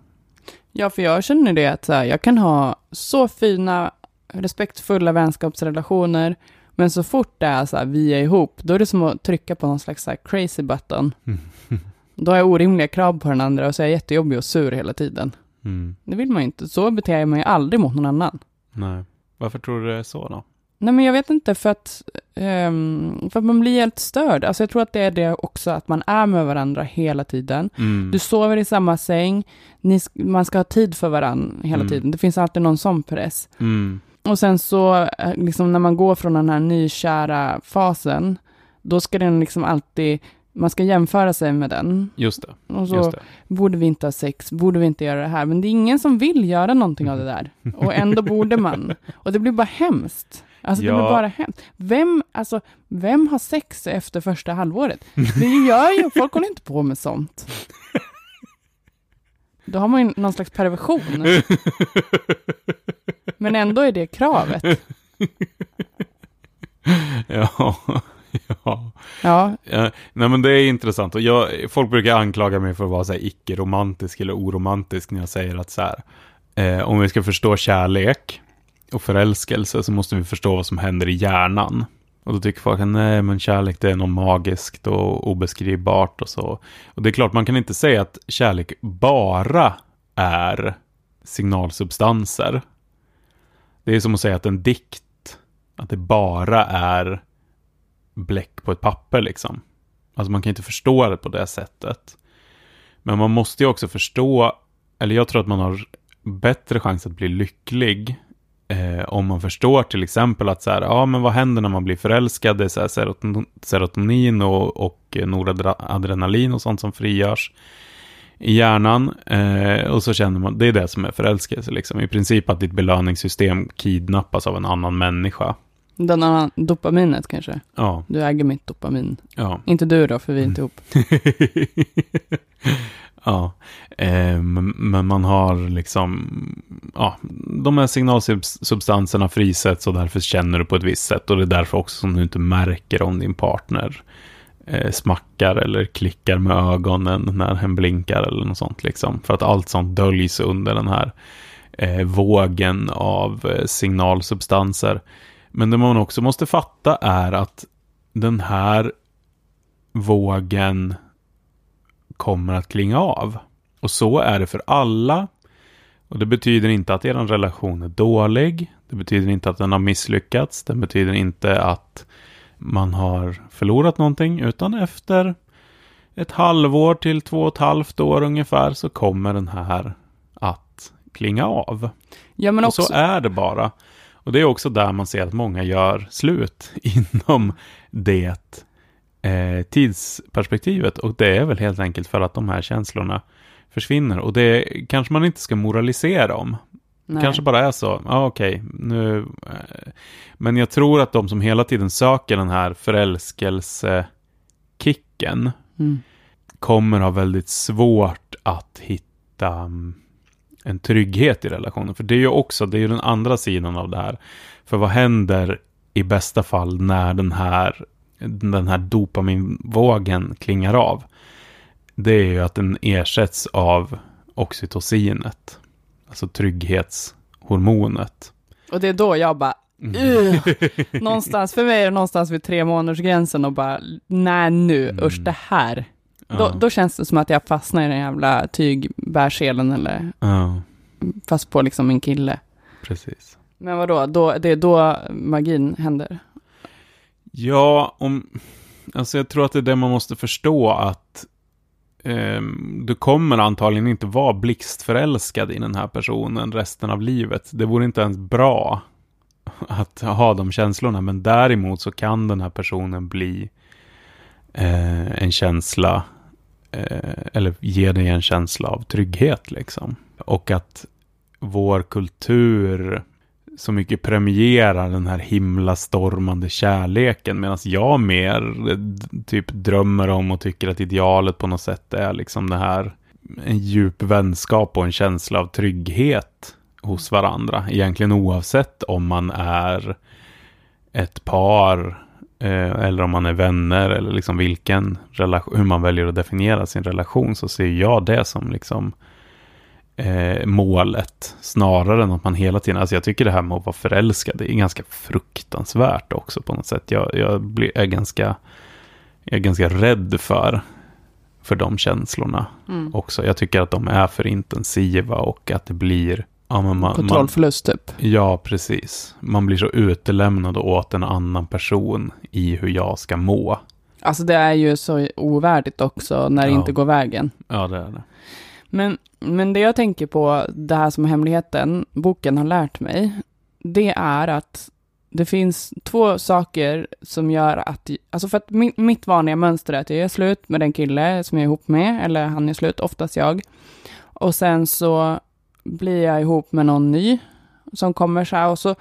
Ja, för jag känner det att så här, jag kan ha så fina, respektfulla vänskapsrelationer, men så fort det är så här, vi är ihop, då är det som att trycka på någon slags så crazy button. Då har jag orimliga krav på den andra och så är jag jättejobbig och sur hela tiden. Mm. Det vill man ju inte. Så beter jag mig aldrig mot någon annan. Nej. Varför tror du det är så då? Nej, men jag vet inte, för att, ehm, för att man blir helt störd. Alltså jag tror att det är det också, att man är med varandra hela tiden. Mm. Du sover i samma säng, ni, man ska ha tid för varandra hela Mm. tiden. Det finns alltid någon sån press. Mm. Och sen så, eh, liksom när man går från den här nykära fasen, då ska den liksom alltid, man ska jämföra sig med den. Just det. Och så, Just det. borde vi inte ha sex, borde vi inte göra det här? Men det är ingen som vill göra någonting av det där. Och ändå borde man. Och det blir bara hemskt. Alltså det Ja. blir bara hemskt. Vem, alltså, vem har sex efter första halvåret? Det gör ju, folk håller inte på med sånt. Då har man ju någon slags perversion. Men ändå är det kravet. ja. ja. Ja, Ja, nej men det är intressant och jag, folk brukar anklaga mig för att vara så icke-romantisk eller oromantisk när jag säger att så här, eh, om vi ska förstå kärlek och förälskelse så måste vi förstå vad som händer i hjärnan. Och då tycker folk att nej men kärlek det är något magiskt och obeskrivbart och så. Och det är klart man kan inte säga att kärlek bara är signalsubstanser. Det är som att säga att en dikt, att det bara är bläck på ett papper liksom. Alltså man kan inte förstå det på det sättet. Men man måste ju också förstå, eller jag tror att man har bättre chans att bli lycklig eh, om man förstår till exempel att så här, ja men vad händer när man blir förälskad? Det är så här seroton- serotonin och, och noradrenalin och sånt som frigörs i hjärnan. Eh, och så känner man, det är det som är förälskelse liksom. I princip att ditt belöningssystem kidnappas av en annan människa. Den annan, dopaminet kanske. Ja, Du äger mitt dopamin. ja. Inte du då, för vi är inte ihop. ja, eh, men men man har liksom, ja, de här signalsubstanserna frisätts och därför känner du på ett visst sätt. Och det är därför också som du inte märker om din partner eh, smackar eller klickar med ögonen när hen blinkar eller något sånt. Liksom. För att allt sånt döljs under den här eh, vågen av eh, signalsubstanser. Men det man också måste fatta är att den här vågen kommer att klinga av. Och så är det för alla. Och det betyder inte att er relation är dålig. Det betyder inte att den har misslyckats. Det betyder inte att man har förlorat någonting. Utan efter ett halvår till två och ett halvt år ungefär så kommer den här att klinga av. Ja, men och också, så är det bara. Och det är också där man ser att många gör slut inom det eh, tidsperspektivet. Och det är väl helt enkelt för att de här känslorna försvinner. Och det kanske man inte ska moralisera om. nej. kanske bara är så. Ja, okej. nu. eh, Men jag tror att de som hela tiden söker den här förälskelsekicken Mm. kommer ha väldigt svårt att hitta mm, en trygghet i relationen. För det är ju också, det är ju den andra sidan av det här. För vad händer i bästa fall när den här, den här dopaminvågen klingar av? Det är ju att den ersätts av oxytocinet. Alltså trygghetshormonet. Och det är då jag bara, Ugh. någonstans, för mig är det någonstans vid tre månaders gränsen och bara, nej nu, Mm. usch det här. Då, Ja. då känns det som att jag fastnar i den jävla tygbärselen eller Ja, fast på liksom min kille. precis. Men vadå, då, det är då magin händer? Ja, om, alltså jag tror att det är det man måste förstå att ehm, du kommer antagligen inte vara blixtförälskad i den här personen resten av livet. Det vore inte ens bra att ha de känslorna, men däremot så kan den här personen bli eh, en känsla, eh, Eh, eller ger dig en känsla av trygghet liksom. Och att vår kultur så mycket premierar den här himla stormande kärleken medan jag mer eh, typ drömmer om och tycker att idealet på något sätt är liksom det här en djup vänskap och en känsla av trygghet hos varandra. Egentligen oavsett om man är ett par eller om man är vänner eller liksom vilken relation, hur man väljer att definiera sin relation så ser jag det som liksom eh, målet snarare än att man hela tiden, alltså jag tycker det här med att vara förälskad det är ganska fruktansvärt också på något sätt. Jag, jag blir, är ganska, jag är ganska rädd för, för de känslorna Mm. också. Jag tycker att de är för intensiva och att det blir ja, man, man, Kontrollförlust typ. Ja, precis. Man blir så utelämnad åt en annan person i hur jag ska må. Alltså det är ju så ovärdigt också när det Ja. inte går vägen. Ja, det är det. Men, men det jag tänker på, det här som hemligheten, boken har lärt mig, det är att det finns två saker som gör att, alltså för att min, mitt vanliga mönster är att jag gör slut med den kille som jag är ihop med, eller han är slut, oftast jag. Och sen så blir jag ihop med någon ny som kommer så här och så,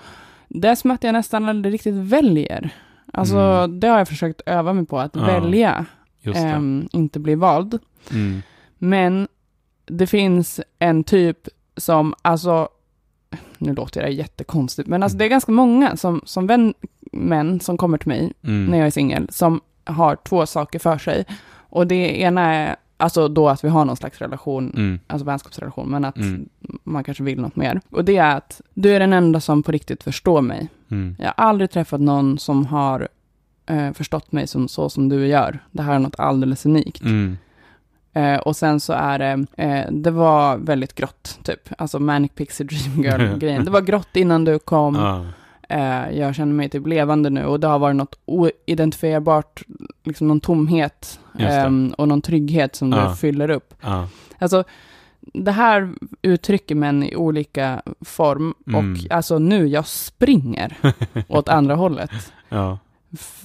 det är som att jag nästan aldrig riktigt väljer. Alltså Mm. det har jag försökt öva mig på, att Ja, välja, det. ehm, inte bli vald. Mm. Men det finns en typ som, alltså, nu låter det jättekonstigt, men alltså det är ganska många som, som vän, män som kommer till mig Mm. när jag är singel, som har två saker för sig. Och det ena är, alltså då att vi har någon slags relation, Mm. alltså vänskapsrelation, men att Mm. man kanske vill något mer. Och det är att du är den enda som på riktigt förstår mig. Mm. Jag har aldrig träffat någon som har eh, förstått mig som, så som du gör. Det här är något alldeles unikt. Mm. Eh, och sen så är det, eh, det var väldigt grått, typ. Alltså Manic Pixie Dream Girl-grejen. Det var grått innan du kom. Ja. Eh, jag känner mig typ levande nu och det har varit något oidentifierbart, liksom någon tomhet det. ehm, och någon trygghet som Ja. du fyller upp. Ja. Alltså, det här uttrycker män i olika form Mm. och alltså nu, jag springer åt andra hållet. Ja.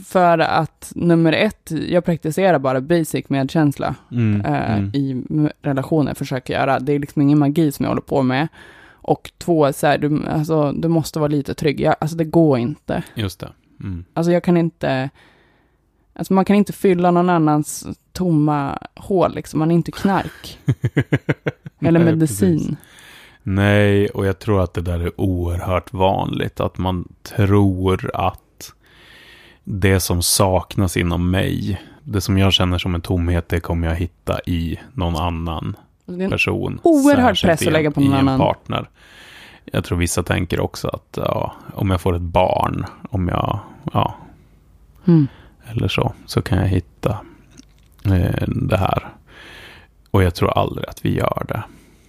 För att nummer ett, jag praktiserar bara basic medkänsla Mm. eh, Mm. i relationer, försöker göra. Det är liksom ingen magi som jag håller på med. Och två, så här, du, alltså, du måste vara lite trygg. Jag, alltså det går inte. Just det. Mm. Alltså jag kan inte, alltså man kan inte fylla någon annans tomma hål liksom. Man är inte knark. Eller Nej, medicin. precis. Nej, och jag tror att det där är oerhört vanligt. Att man tror att det som saknas inom mig, det som jag känner som en tomhet, det kommer jag hitta i någon annan person. oerhörd press att lägga på någon annan. partner. Jag tror vissa tänker också att ja, om jag får ett barn, om jag, ja, Mm. eller så, så kan jag hitta eh, det här. Och jag tror aldrig att vi gör det.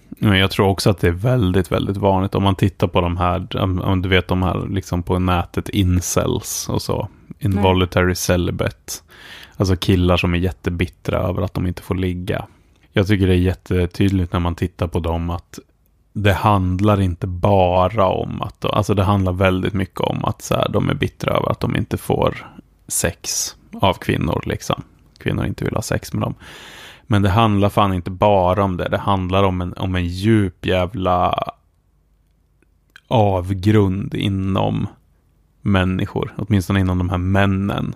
Men jag tror också att det är väldigt, väldigt vanligt om man tittar på de här, om- om du vet de här liksom på nätet, incels och så. Involuntary celibate. Alltså killar som är jättebittra över att de inte får ligga. Jag tycker det är jättetydligt när man tittar på dem att det handlar inte bara om att, alltså det handlar väldigt mycket om att så här, de är bittra över att de inte får sex av kvinnor liksom. Kvinnor inte vill ha sex med dem. Men det handlar fan inte bara om det. Det handlar om en, om en djup jävla avgrund inom människor. Åtminstone inom de här männen.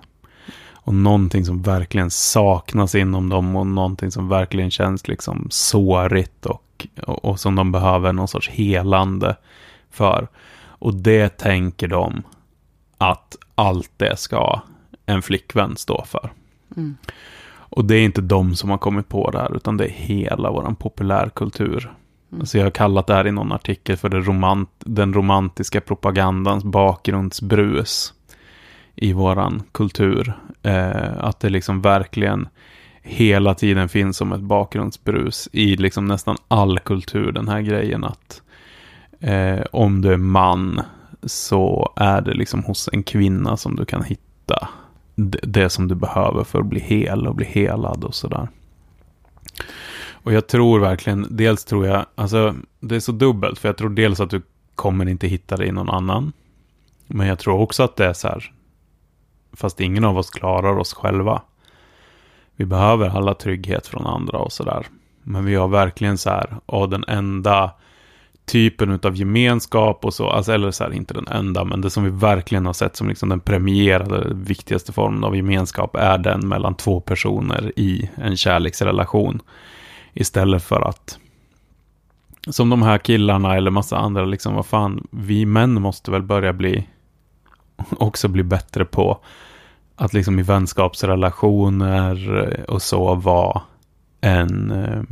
Och någonting som verkligen saknas inom dem och någonting som verkligen känns liksom sårigt och, och, och som de behöver någon sorts helande för. Och det tänker de att allt det ska en flickvän stå för. Mm. Och det är inte de som har kommit på det här, utan det är hela vår populärkultur. Mm. Alltså jag har kallat det här i någon artikel för det romant den romantiska propagandans bakgrundsbrus i våran kultur. Eh, att det liksom verkligen hela tiden finns som ett bakgrundsbrus i liksom nästan all kultur, den här grejen att eh, om du är man så är det liksom hos en kvinna som du kan hitta det, det som du behöver för att bli hel och bli helad och sådär. Och jag tror verkligen, dels tror jag, alltså det är så dubbelt, för jag tror dels att du kommer inte hitta det i någon annan. Men jag tror också att det är så här, fast ingen av oss klarar oss själva. Vi behöver alla trygghet från andra och sådär. Men vi har verkligen så här, och den enda typen av gemenskap och så, alltså, eller så här, inte den enda, men det som vi verkligen har sett som liksom den premierade, viktigaste formen av gemenskap är den mellan två personer i en kärleksrelation. Istället för att, som de här killarna eller massa andra, liksom vad fan, vi män måste väl börja bli, också bli bättre på att liksom i vänskapsrelationer och så vara en eh,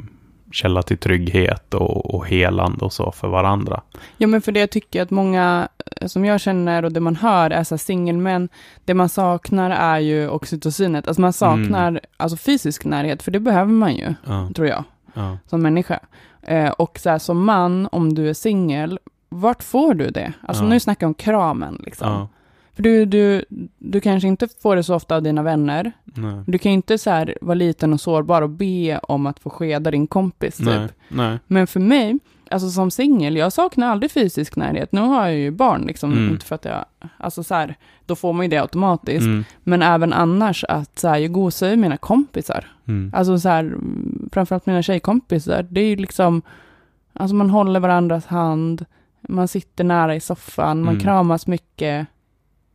källa till trygghet och, och helande och så för varandra. Ja, men för det jag tycker att många eh, som jag känner och det man hör är så singelmän, det man saknar är ju oxytocinet. Alltså man saknar Mm. alltså fysisk närhet, för det behöver man ju, Ja, tror jag, ja, som människa. Eh, och så här, som man, om du är singel, vart får du det? Alltså Ja. nu snackar jag om kramen, liksom. För du, du, du kanske inte får det så ofta av dina vänner. nej, Du kan ju inte så här vara liten och sårbar och be om att få skeda din kompis, typ. nej, nej, Men för mig, alltså som singel, jag saknar aldrig fysisk närhet. Nu har jag ju barn, liksom, Mm. inte för att jag, alltså så här, då får man ju det automatiskt. mm, Men även annars att så här, jag gosar ju mina kompisar. mm, Alltså så här, framförallt mina tjejkompisar. Det är ju liksom, alltså man håller varandras hand, man sitter nära i soffan, man Mm. kramas mycket.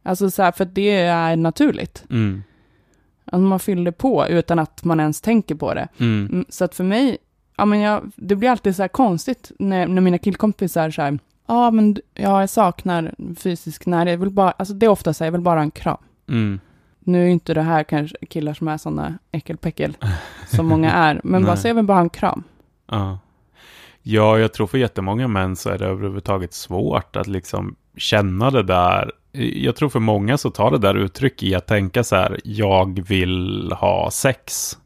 Alltså så här, för det är naturligt. mm, Alltså man fyller på utan att man ens tänker på det. mm, Mm, Så att för mig, ja men jag, det blir alltid så här konstigt när, när mina killkompisar så här, ja men d- ja, jag saknar fysisk närhet, jag vill bara, alltså det är ofta så här, jag vill bara ha en kram. mm, Nu är inte det här kanske killar som är sådana äckelpäckel som många är, men bara så jag vill bara ha en kram. ja. Ja, jag tror för jättemånga män så är det överhuvudtaget svårt att liksom känna det där. Jag tror för många så tar det där uttryck i att tänka så här, jag vill ha sex.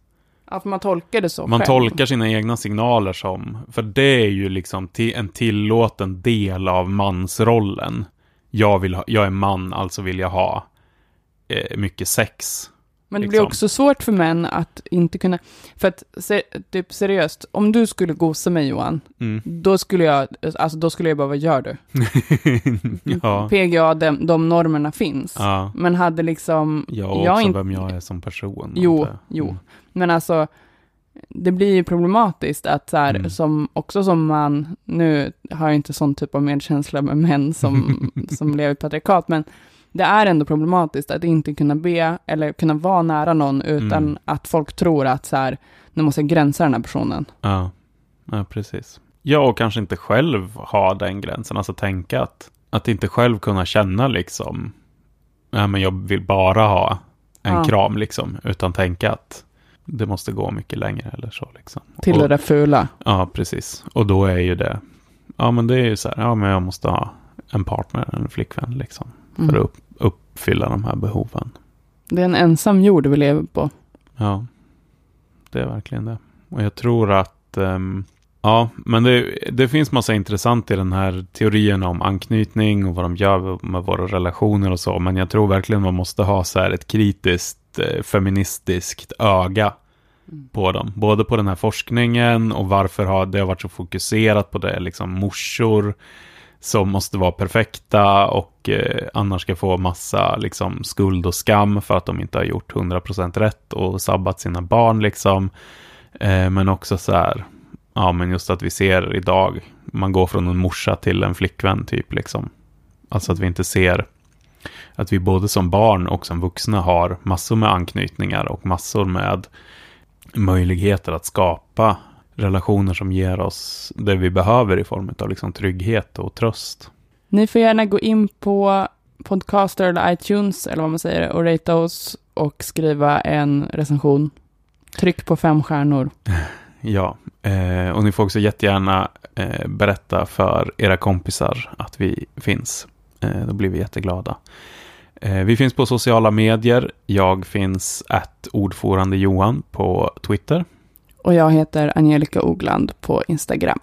Ja, för man tolkar det så Man själv. tolkar sina egna signaler som, för det är ju liksom en tillåten del av mansrollen. Jag, vill ha, jag är man, alltså vill jag ha eh, mycket sex. Men det blir liksom. också svårt för män att inte kunna, för att se, typ seriöst, om du skulle gosa mig Johan, Mm. då skulle jag, alltså då skulle jag bara, vad gör du? ja. PGA, de, de normerna finns. ja. Men hade liksom, Jag och jag också inte- vem jag är som person. Jo, jag. jo. Mm. Men alltså, det blir ju problematiskt att så här, Mm. som, också som man, nu har jag inte sån typ av medkänsla med män som, som lever i patriarkat, men det är ändå problematiskt att inte kunna be eller kunna vara nära någon utan Mm. att folk tror att så här, nu måste jag gränsa den här personen. Ja, ja precis. Ja, och kanske inte själv ha den gränsen. Alltså tänka att, att inte själv kunna känna liksom, nej men jag vill bara ha en Ja. kram liksom. Utan tänka att det måste gå mycket längre eller så liksom. Till och, det där fula. Ja, precis. Och då är ju det, ja men det är ju så här, ja men jag måste ha en partner, en flickvän liksom. För Mm. att upp, uppfylla de här behoven. Det är en ensam jord vi lever på. Ja, det är verkligen det. Och jag tror att, ehm, ja, men det, det finns massa intressant i den här teorin om anknytning och vad de gör med våra relationer och så. Men jag tror verkligen man måste ha så här ett kritiskt eh, feministiskt öga Mm. på dem. Både på den här forskningen och varför har det har varit så fokuserat på det, liksom morsor som måste vara perfekta och eh, annars ska få massa liksom, skuld och skam för att de inte har gjort 100% rätt och sabbat sina barn liksom. Eh, men också så här, ja men just att vi ser idag, man går från en morsa till en flickvän typ liksom. Alltså att vi inte ser att vi både som barn och som vuxna har massor med anknytningar och massor med möjligheter att skapa relationer som ger oss det vi behöver i form av liksom trygghet och tröst. Ni får gärna gå in på Podcaster eller iTunes, eller vad man säger, och ratea oss och skriva en recension. Tryck på fem stjärnor. Ja, eh, och ni får också jättegärna eh, berätta för era kompisar att vi finns. Eh, då blir vi jätteglada. Vi finns på sociala medier. Jag finns att ordförande Johan på Twitter. Och jag heter Angelica Ogland på Instagram.